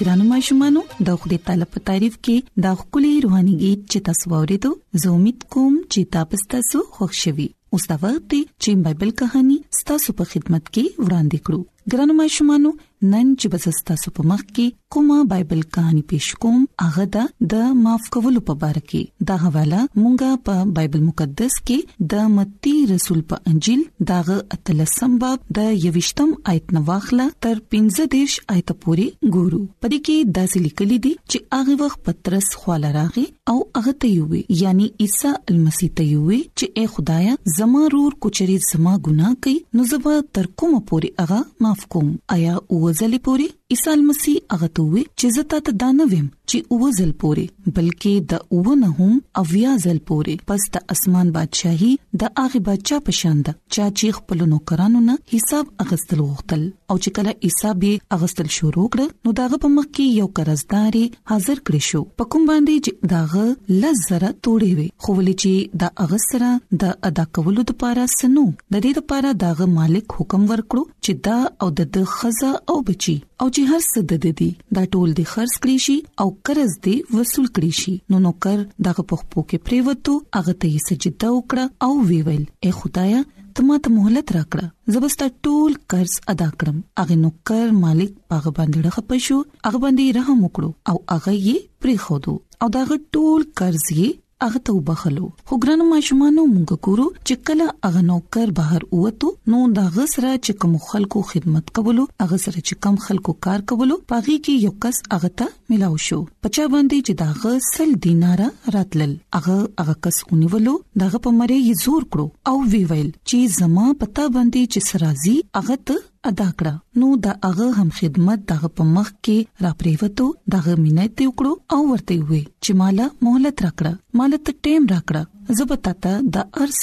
ګرانو ماشومانو د خپل طالب په تعریف کې دا خولي روحاني गीत چې تاسو ورېدو زه امید کوم چې تاسو تاسو خوښ شوي اوس دا وخت دی چې بایبل کہانی ستاسو په خدمت کې وړاندې کړو ګرانو ماشومانو نن چې بس تاسو په مخ کې کومه بایبل کہانی پېښ کوم هغه دا د معاف کولو په اړه کې دا حواله مونږه په بایبل مقدس کې د مت متی رسول په انجیل داغه اتلسم باب د یوشتم آیت نواخله تر 15 دیش آیت پوری ګورو پدې کې داسې لیکل دي چې هغه وخت پترس خواله راغی او هغه ته یوې یعنی عیسی المسی ته یوې چې اے خدایا زما رور کوچري زما ګناه کوي نو زبا تر کومه پوری هغه معاف کوم آیا اوځلې پوری عیسی مسیح هغه ته وی چې زه تاسو دا نه ویم چې اوه ځل پوري بلکې د اوه نه هم اویا ځل پوري پس د اسمان بادشاہي د هغه بچا پشاند چا چې خپل نوکرانو نه حساب اغستل غوښتل او چې کله حساب یې اغستل شروع کړ نو داغه په مخ کې یو قرضداري حاضر کړی شو په کوم باندې چې داغه لزره توړې وي خو ولې چې دا اغسره د ادا کولو لپاره سنو د دې لپاره داغه مالک حکم ورکړو چې دا او د خزه او بچي او چې هر څه د دې دي دا ټول د خرج کړی شي او قرض دی وصول کړی شي نو نو کر دغه پخپو کې پریوتو هغه ته یې سجده وکړه او وی ویل اے خدایا ته ما ته مهلت راکړه زبستا ټول قرض ادا کړم اغه نو کر مالک هغه باندې خپه شو هغه باندې رحم وکړو او هغه یې پرې خودو او دا ټول قرض یې هغه ته وبخلو خو ګران ماشومان موږ ګورو چې کله هغه نوکر بهر وته نو دا غسر چې کوم خلکو خدمت کولو هغه سره چې کم خلکو کار کولو پاغي کې یو کس هغه ته ملاو شو پچا باندې چې دا غسل دینار راتلل هغه هغه کس اونیولو دغه په مری یې زور کړو او وی ویل چې زما پتا باندې چې سرازي هغه ته ادا کړه نو د هغه هم خدمت دغه په مخ کې را پریوتو دغه مینه ته وکړو او ورته وي چې مالا مهلت راکړه مالا ته ټیم راکړه زبتا ته د ارس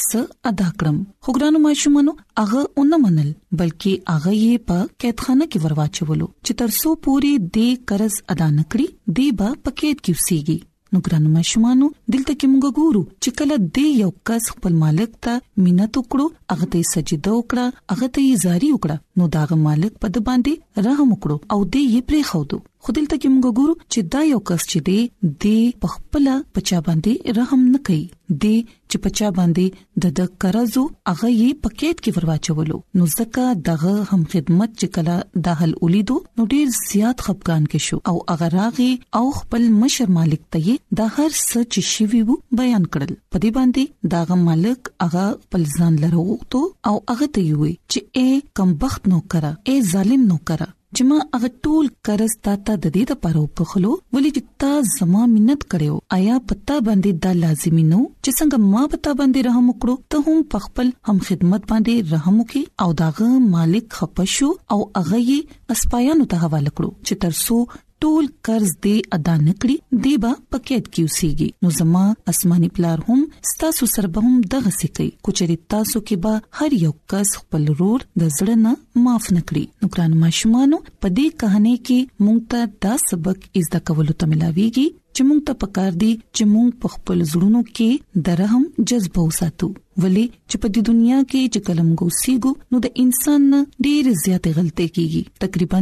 ادا کړم خوګرانو ماشومانو هغه اونم منل بلکې هغه یې په کېدخانه کې ورواچولو چې ترسو پوری د قرض ادا نکړي دی به پکېد کې وسیږي نو ګرانو ماشومانو دلته کې موږ ګورو چې کله دې یو کس خپل مالک ته مينت وکړو هغه ته سجده وکړه هغه ته یې زاری وکړه نو داغه مالک په د باندې رحم وکړو او دې یې پرې خو دو خو دلته کې موږ ګورو چې دا یو کس چې دی د خپل پچا باندې رحم نه کوي د چې په چا باندې د د قرضو هغه یې پکیټ کې ورواچولو نو ځکه دغه هم خدمت چې کله د حل ولیدو نو ډیر زیات خپګان کې شو او هغه راغي او خپل مشر مالک ته یې د هر څه چې شوی وو بیان کړل په دې باندې دغه مالک هغه خپل ځان لروغتو او هغه ته یوي چې اے کم بخت نو کرا اے ظالم نو کرا چې ما هغه ټول قرض تا ته د دې لپاره وبخلو ولې چې تا زما منت کړو آیا پتا باندې دا لازمي نو چې څنګه ما پتا باندې رحم وکړو ته هم پخپل هم خدمت باندې رحم وکي او داغه مالک خپشو او هغه یې اسپایانو ته حواله کړو چې ترسو ټول قرض دې ادا نکړي دی به پکېټ کې اوسېږي نو زما آسماني پلار هم ستاسو سره به هم دغه سکه کوچري تاسو کې به هر یو کس خپل رور د زړه نه معاف نکړي نو ګران ماشومانو په دې کہانی کې مونږ ته دا سبق زده کولو ته ملاويږي چې مونږ ته پکار دي چې مونږ په خپل زړونو کې د رحم جذبه وساتو ولی چې په دې دنیا کې چې کلم ګوسیګو نو د انسان نه ډېر زیات غلطي کیږي تقریبا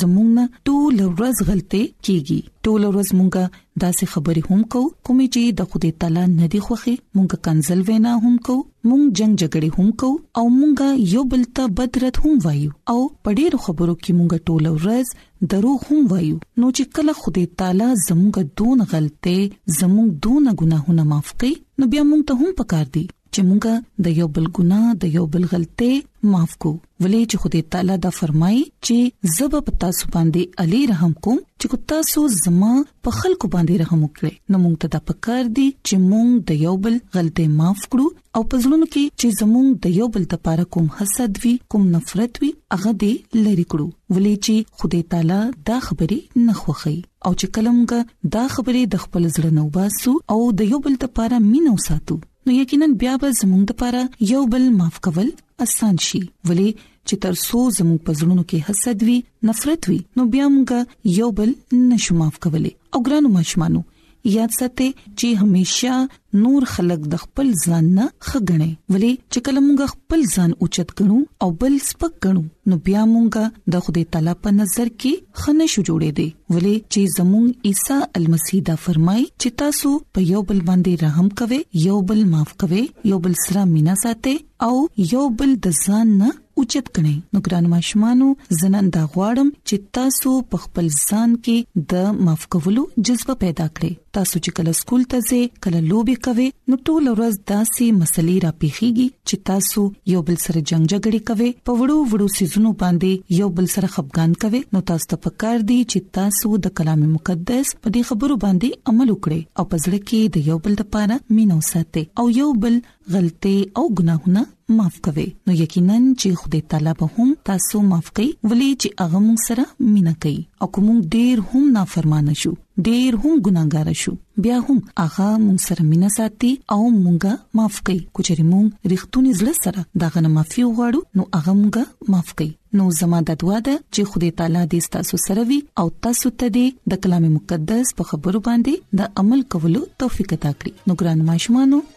زمونږ ټول ورځ غلطي کیږي ټول ورځ مونږه داسې خبرې هم کو کومې چې د خدای تعالی نه دی خوخي مونږه کنزل وینا هم کو مونږ جنگ جګړې هم کو او مونږ یو بل ته بدرت هم وایو او په ډیرو خبرو کې مونږ ټوله ورځ درو هم وایو نو چې کله خدای تعالی زموږ دون غلطه زموږ دون ګناهونه معاف کړي نو بیا مونږ ته هم پکار دي چې مونږ د یو بل ګناه د یو بل غلطه معاف کو ولې چې خدای تعالی دا فرمایي چې زب په تاسو باندې علي رحم کوم چې کو تاسو زما په خلکو باندې رحم وکړي نو موږ ته دا پکار دي چې موږ د یو بل غلطي معاف کړو او په ځلونو کې چې زموږ د یو بل لپاره کوم حسد وي کوم نفرت وي هغه دې لری کړو ولې چې خدای تعالی دا خبري نه خوخي او چې کلمګه دا خبري د خپل ځړه نو باسو او د یو بل لپاره مينو ساتو نو یقینا بیا به زموږ لپاره یو بل معاف کول اسان شي ولی چې تر څو زموږ پزړونو کې حسد وي نفرت وي نو بیا موږ یو بل نشو معاف کولای او ګرانو ماشومانو یاد ساتئ چې همیشه نور خلک د خپل ځان نه خګنې ولی چې کله موږ خپل ځان اوچت کړو او بل سپک کړو نو بیا موږ د خدای تعالی په نظر کې خنه شو جوړې دي ولی چې زموږ عیسی المسی دا فرمای چې تاسو په یو بل باندې رحم کوئ یو بل معاف کوئ یو بل سره مینا ساتئ او یو بل د ځان نه اوچت کړئ نو ګران ماشومانو زنن دا غواړم چې تاسو په خپل ځان کې د معاف کولو جذبه پیدا کړئ تاسو چې کله سکول ته ځئ کله لوبي کوئ نو ټول ورځ داسې مسلې را پیخيږي چې تاسو یو بل سره جنگ جګړه کوي په وړو وړو سيزونو باندې یو بل سره خپګان کوي نو تاسو ته پکار دي چې تاسو د کلام مقدس په دې خبرو باندې عمل وکړئ او پزړه کې د یو بل لپاره مینه وساتئ او یو بل غلطي او ګناهونه معاف کوي نو یقینا چې خدای تعالی به هم تاسو معاف کوي ولې چې هغه موږ سره مینا کوي او کوم ډیر هم نافرمانه شو ډیر هم ګناګار شو بیا هم هغه موږ سره مینا ساتي او موږ معاف کوي کچري موږ رښتونی زړه سره دا غنه معافي وغواړو نو هغه موږ معاف کوي نو زما د دعا ده چې خدای تعالی دې تاسو سره وي او تاسو ته دې د کلام مقدس په خبرو باندې د عمل کولو توفیق عطا کړي نو ګران ماشومانو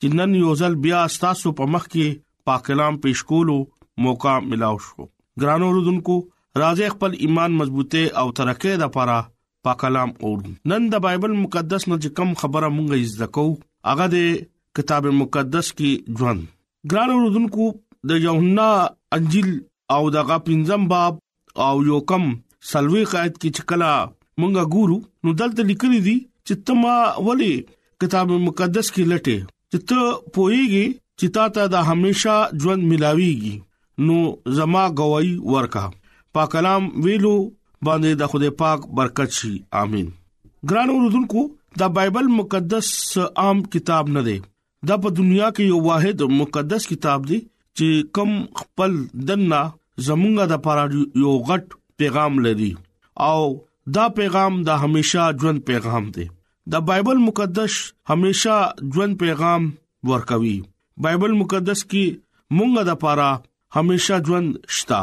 چې نن یو ځل بیا تاسو په مخ کې پاک کلام پیش کولو موقع ملاو شو ګرانو رودونکو راځي خپل ایمان مضبوطه او ترقه د پاره پاک کلام او نن د بایبل مقدس نه کوم خبره مونږه زده کو هغه د کتاب مقدس کې ژوند ګرانو رودونکو د یوحنا انجیل او دغه پنځم باب او یو کم سلوي قائد کې چکلا مونږه ګورو نو دلته لیکلي دي چې تما ولي کتاب مقدس کې لټه چې ته پويږي چې تا ته د هميشه ژوند ملاويږي نو زما گواہی ورکا پاک کلام ویلو باندې د خدای پاک برکت شي امين ګران اوردونکو دا بایبل مقدس عام کتاب نه دی دا په دنیا کې یو واحد مقدس کتاب دی چې کم خپل دنه زمونږه د پاره یو غټ پیغام لري او دا پیغام د همیشا ژوند پیغام دی د بایبل مقدس همیشا ژوند پیغام ورکوي بایبل مقدس کې مونږه د پاره همیشا ژوند شتا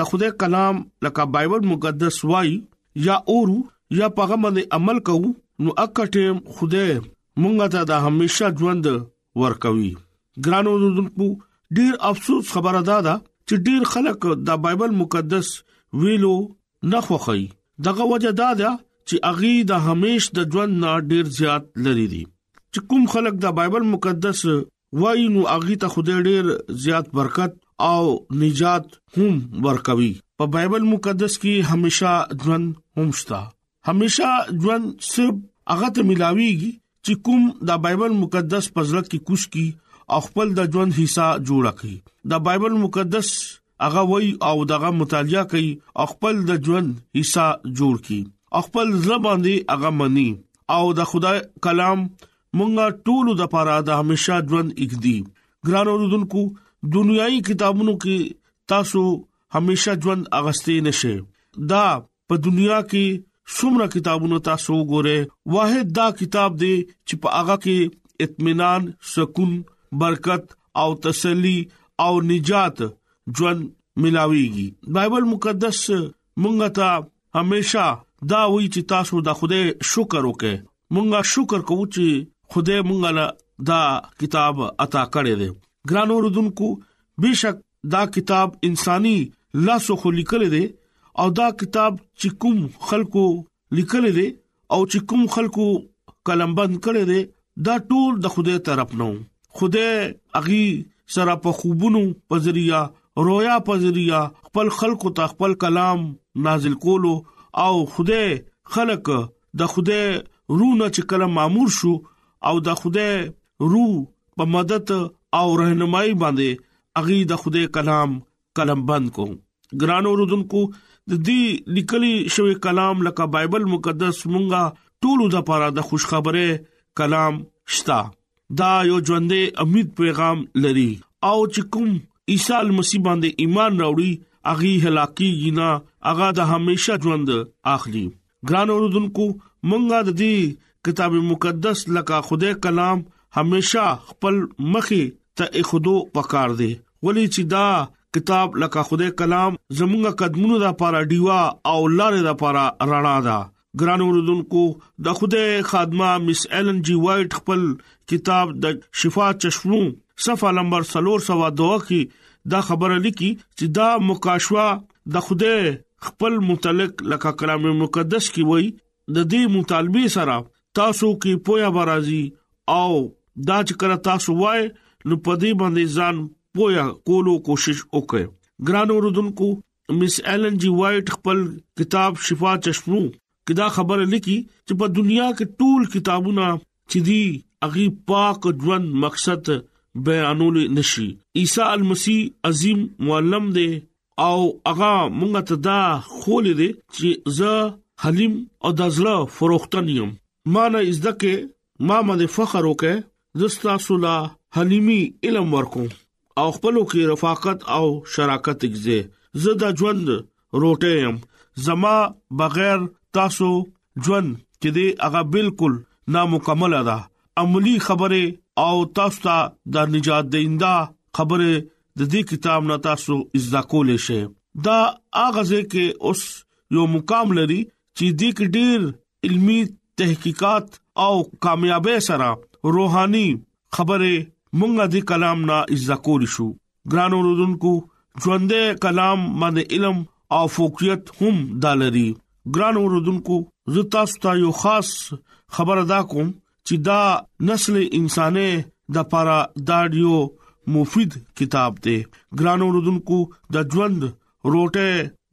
د خدای کلام لکه بایبل مقدس وای یا اورو یا پاغه باندې عمل کوو نو اکټه خدای مونږ ته د همیشا ژوند ورکوي ګرانو دونکو ډیر افسوس خبره ده دا چې ډیر خلک د بایبل مقدس ویلو نه خوخی دغه وجه دا ده چې اغي د همیش د ژوند نه ډیر زیات لري دي چې کوم خلک د بایبل مقدس وای نو اغه ته خدای ډیر زیات برکت او نجات هم ورکوي په بایبل مقدس کې همیشا ژوند هم شته همیشا ژوند صرف هغه ته ملاويږي چې کوم دا بایبل مقدس پزړه کې کوش کی او خپل د ژوند حصہ جوړ کړي دا بایبل مقدس هغه وای او دغه مطالعه کوي او خپل د ژوند حصہ جوړ کړي خپل ځباندې هغه مني او د خدای کلام مونږه ټولو د پاره د همیشا ژوند اګدي ګران اوردونکو دنیایي کتابونو کې تاسو همیشا ژوند اغستې نشئ دا په دنیا کې څومره کتابونه تاسو وګوره واحد دا کتاب دی چې په هغه کې اطمینان سکون برکت او تسلی او نجات ژوند ملاويږي بایبل مقدس مونږ ته همیشا دا وایي چې تاسو د خوده شکر وکړئ مونږه شکر کوو چې خدای مونږه له دا کتاب عطا کړی دی ګران اوردونکو بشک دا کتاب انساني لاسو خو لیکل دی او دا کتاب چې کوم خلکو لیکل دی او چې کوم خلکو قلم بند کړی دی دا ټول د خدای طرف نه خدای اغي سره په خوبونو په ذریعہ رویا په ذریعہ خپل خلکو ته خپل کلام نازل کولو او خدای خلق د خوده روح نه چې کله مامور شو او د خوده روح په مدد او رهنمایي باندې اغي د خوده کلام قلم بند کو ګران اوردونکو د دې لیکلي شوی کلام لکه بایبل مقدس مونږه ټولو د پاره د خوشخبری کلام شتا دا یو ژوندې امید پیغام لري او چې کوم عیسی مسیح باندې ایمان راوړي اغي هلاکی جنا اغا د همیشا ژوند اخلي ګران اوردونکو مونږه د دې کتاب مقدس لکه خدای کلام همیشا خپل مخي ته اخدو پکار دی ولی چې دا کتاب لکه خدای کلام زمونږه قدمونو د پاره دیوا او لارې د پاره رڼا ده ګران اوردونکو د خوده خادمه مس ایلن جی وایټ خپل کتاب د شفا چشمو صفه نمبر 302 کې دا خبره لیکي چې دا مکاشوا د خوده خپل متعلق لکه کلام مقدس کې وایي د دې مطالبه سره تاسو کې پویا برازي او دا چې کړه تاسو وای نو په دې باندې ځان پویا کولو کوشش وکړئ ګران اوردونکو مس ایلن جی وایټ خپل کتاب شفا چشمو کې دا خبره لیکي چې په دنیا کې ټول کتابونه چې دی اغي پاک ژوند مقصد بیانول نشي عیسی المسی عظیم معلم دی او هغه مونږ ته دا خول دي چې زه حلیم او د زړه فروختن یم ما نه زده کې ما باندې فخر وکه زستا صلا حلیمی علم ورکو او خپلو کې رفاقت او شراکت کېږي زه د ژوند روټه يم زما بغیر تاسو ژوند چې دی هغه بالکل نامکمل ده عملی خبره او تاسو ته د نجات دیندا خبره د دې کتاب نه تاسو زده کولې شئ دا هغه ځکه اوس یو مقام لري چې د ډېر علمی تحقیقات او کامیابی سره روحاني خبره مونږه دی کلام نه عزت کول شو ګران اوردونکو ژوندې کلام باندې علم او فوقیت هم دالري ګران اوردونکو زه تاسو ته یو خاص خبر ادا کوم چې دا نسل انسانه د لپاره دا ډیو مفید کتاب دی ګران اوردونکو د ژوند روټه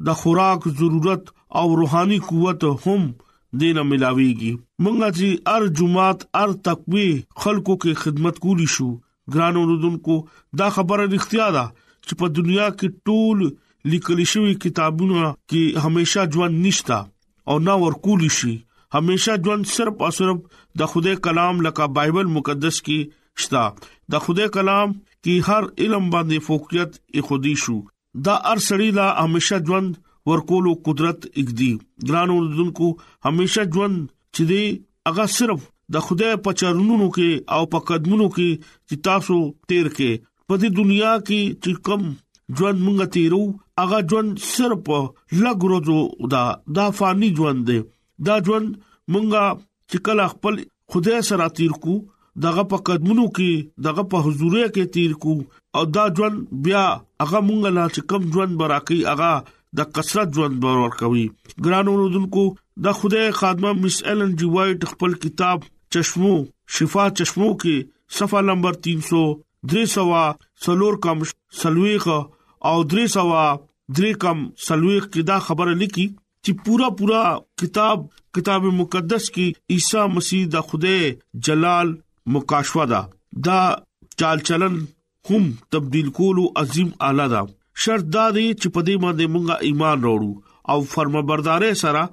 د خوراک ضرورت او روحاني قوت هم دینه ملاويږي مونږه چې ار جمعات ار تقوی خلکو کې خدمت کولی شو ګران اوردونکو دا خبره اړتیا ده چې په دنیا کې ټول لیکل شوی کتابونه کې همیشا ژوند نشتا او نه ورکول شي همیشا ژوند صرف او صرف د خدای کلام لکه بایبل مقدس کې شتا د خدای کلام کې هر علم باندې فوقیت اخودي شو دا ارسړی لا همیشه ژوند ورکولو قدرت اګدي ګران اوردونکو همیشه ژوند چې دی هغه صرف د خدای په چرونو کې او په قدمونو کې چې تاسو تیر کې په دې دنیا کې چې کم ژوند مونږ تیرو هغه ژوند صرف لګ ورځو دا دا فانی ژوند دی دا ژوند مونږه چې کله خپل خدای سره تیر کو دغه په قدمونو کې دغه په حضور کې تیر کو او دا ژوند بیا هغه مونږ لا چې کم ژوند براکې هغه د کثرت ژوند بر ور کوي ګرانو رودونکو د خدای خادمه مس ایلن جی وایټ خپل کتاب چشمو شفا چشمو کې صفه نمبر 300 درې سوا سلور کم سلويخ او درې سوا درې کم سلويخ کې دا خبره لیکي چې پورا پورا کتاب کتاب مقدس کې عیسی مسیح د خوده جلال مکاشوا دا دا چال چلن هم تبديل کولو عظیم اعلی دا شرط دا دی چې په دې باندې مونږه ایمان وروړو او فرمانبرداري سره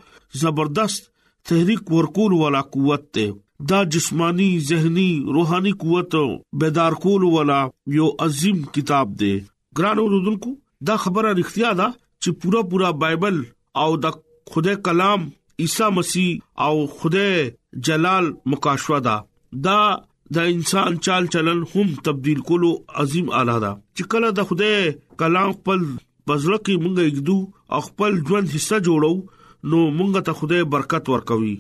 زبردست تحریک ورکول والا قوت ته دا جسمانی زهنی روحاني قوت بیدار کول والا یو عظیم کتاب دی ګران اوردونکو دا خبره اړتیا ده چې پورا پورا بایبل او د خدای کلام عیسی مسیح او خدای جلال مکاشفه ده دا د انسان چال چلن هم تبديل کولو عظیم اعلی ده چې کله د خدای کلام خپل پزړه کې مونږ یګدو او خپل ژوند حصہ جوړو نو مونږ ته خدای برکت ورکوي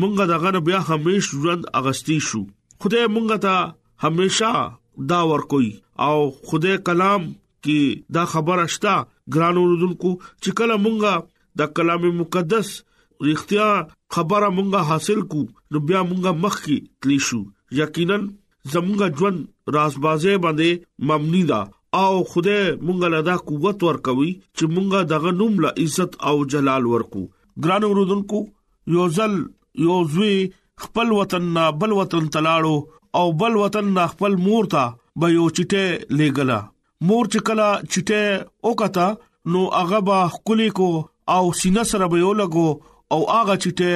مونږ دغه بیا همیش ژوند اغستی شو خدای مونږ ته همیشه دا ور کوي او خدای کلام کې دا خبره شته ګران اوردونکو چې کله مونږه د کلام مقدس رښتیا خبره مونږه حاصل کو نو بیا مونږه مخ کې تلی شو یقینا زمونږ ژوند رازبازه باندې ممنی ده او خدای مونږ له دا قوت ورکوي چې مونږه دغه نوم له عزت او جلال ورکو ګران اوردونکو یو ځل یو زوی خپل وطن نه بل وطن تلاړو او بل وطن نه خپل مور ته به یو چټه لګلا مور چې کلا چټه وکتا نو هغه به خولي کو او سینه سره به یو لګو او هغه چټه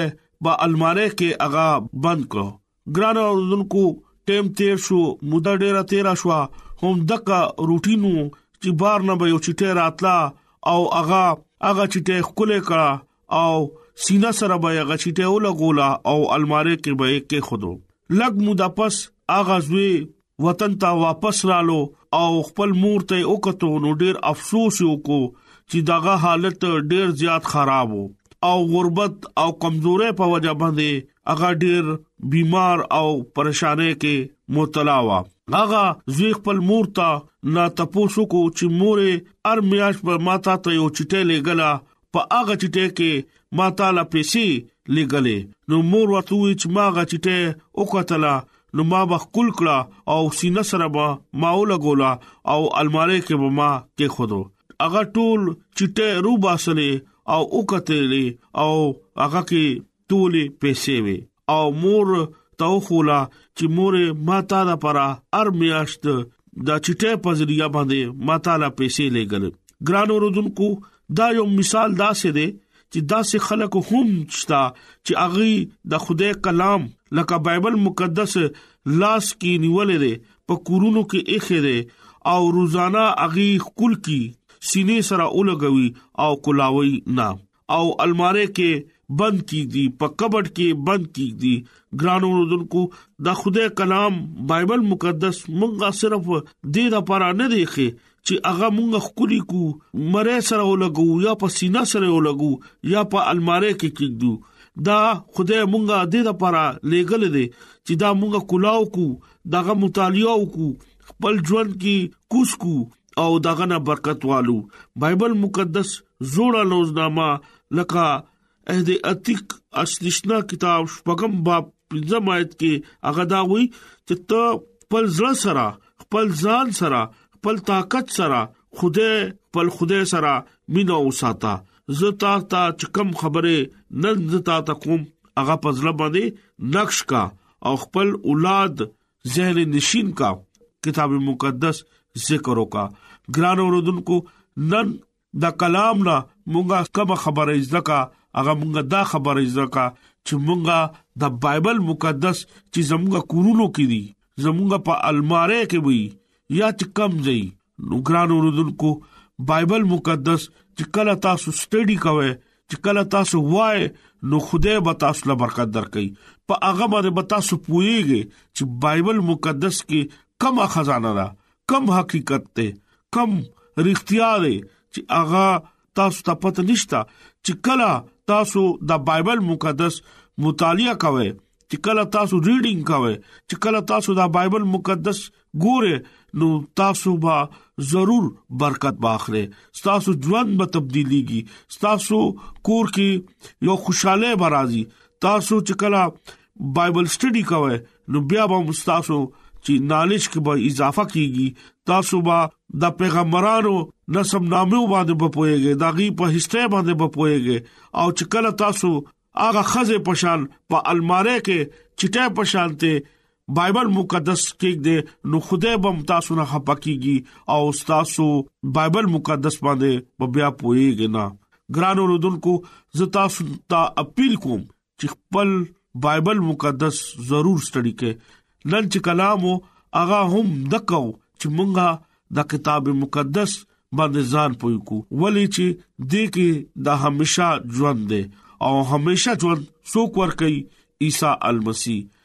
با الماره کې هغه بند کړو ګران اوردونکو ټیم تیر شو موده ډیره تیر شو هم دغه روټینو چې بار نه به یو چټه راتلا او اغا اغا چټه خولې کړه او سینا سره به هغه چټه ولګولا او الماره کې به یې کې خودو لګ موده پس اغا زوی وطن ته واپس رالو او خپل مور ته وکړو نو ډیر افسوس وکړو چې دغه حالت ډیر زیات خراب وو او غربت او کمزورې په وجه باندې هغه ډیر بیمار او پریشانې کې مبتلا و هغه زوی خپل مور ته نا تپوسو کو چې مورې ارمیاش په ماته ته یو چټه لګلا په هغه چټه کې ما تعالی پیسې لګلې نو مور ورته وی چې ما هغه چټه وکټله نو ما به خپل کړه او سینه سره به ما ولګولا او الماری کې به ما کې خودو هغه ټول چټه روباسلې او وکټلې او هغه کې تولې پیسې وي او مور تو خولا چې مور ماتا د پرا ار میاشت د چټه په ذریعہ باندې ماتا لا پیسې لګل ګران اوردونکو دا یو مثال داسې دی چې داسې خلک هم شتا چې اغي د خدای کلام لکه بایبل مقدس لاس کې نیولې ده په کورونو کې اخې ده او روزانا اغي خپل کی سینې سره اولګوي او کولاوي نه او الماره کې بند کیږي په کبټ کې بند کیږي ګران اوردونکو دا خدای کلام بایبل مقدس مونږه صرف دې لپاره نه دی ښه چې هغه مونږه خولي کو مړې سره ولګو یا په سینا سره ولګو یا په الماره کې کیږو دا خدای مونږه دې لپاره لېګل دي چې دا مونږه کولاو کو دغه مطالعه وکړو خپل ژوند کې کوس کو او دغه نه برکت والو بایبل مقدس زوړه لوزنامه لکه عہد عتیق اسلیشنا کتاب شپږم باب پنځم آیت کې هغه دا وایي چې ته خپل ځل سره خپل ځان سره خپل طاقت سره خوده خپل خوده سره مینا وساته زه تا ته چکم خبره نن زه تا ته کوم هغه پزله باندې نقش کا او خپل اولاد ذهن نشین کا کتاب مقدس ذکر وکا ګران اوردونکو نن دا کلام نه مونږه کوم خبره ځکه هغه مونږه دا خبره ځکه چې مونږه د بایبل مقدس چې زمونږه کورونو کې دي زمونږه په الماره کې وي یا چې کم ځای نو ګران اوردونکو بایبل مقدس چې کله تاسو سټډي کوئ چې کله تاسو وای نو خدای به تاسو له برکت درکړي په هغه باندې به تاسو پوهیږئ چې بایبل مقدس کې کم خزانه ده کم حقیقت ده کم رښتیا ده چې هغه تاسو ته پته نشته چې کله تاسو د بایبل مقدس مطالعه کوئ چې کله تاسو ریډینګ کوئ چې کله تاسو د بایبل مقدس ګوره نو تاسو به ضرور برکت واخلئ تاسو ژوند به تبدیلیږي تاسو کور کې یو خوشاله برازي تاسو چې کله بایبل سټڈي کوئ نو بیا به مستاسو چې نالج کې به اضافه کیږي تاسو به د پیغمبرانو نسب نامو باندې به پويږئ دا غي په هسته باندې به پويږئ او چې کله تاسو هغه خزه پشان په الماره کې چټه پشان ته بایبل مقدس کې دې نو خدای بم تاسو نه خپکیږي او تاسو بایبل مقدس باندې بیا پويږئ نه ګرانو رودونکو زتا ستا اپیل کوم چې خپل بایبل مقدس ضرور سټډي کې نن چې کلامو هغه هم دکاو چې مونږه د کتاب مقدس باندې ځان پوي کو ولې چې دې کې دا همیشا ژوند دی او همیشا ژوند څوک ور کوي عیسی المسی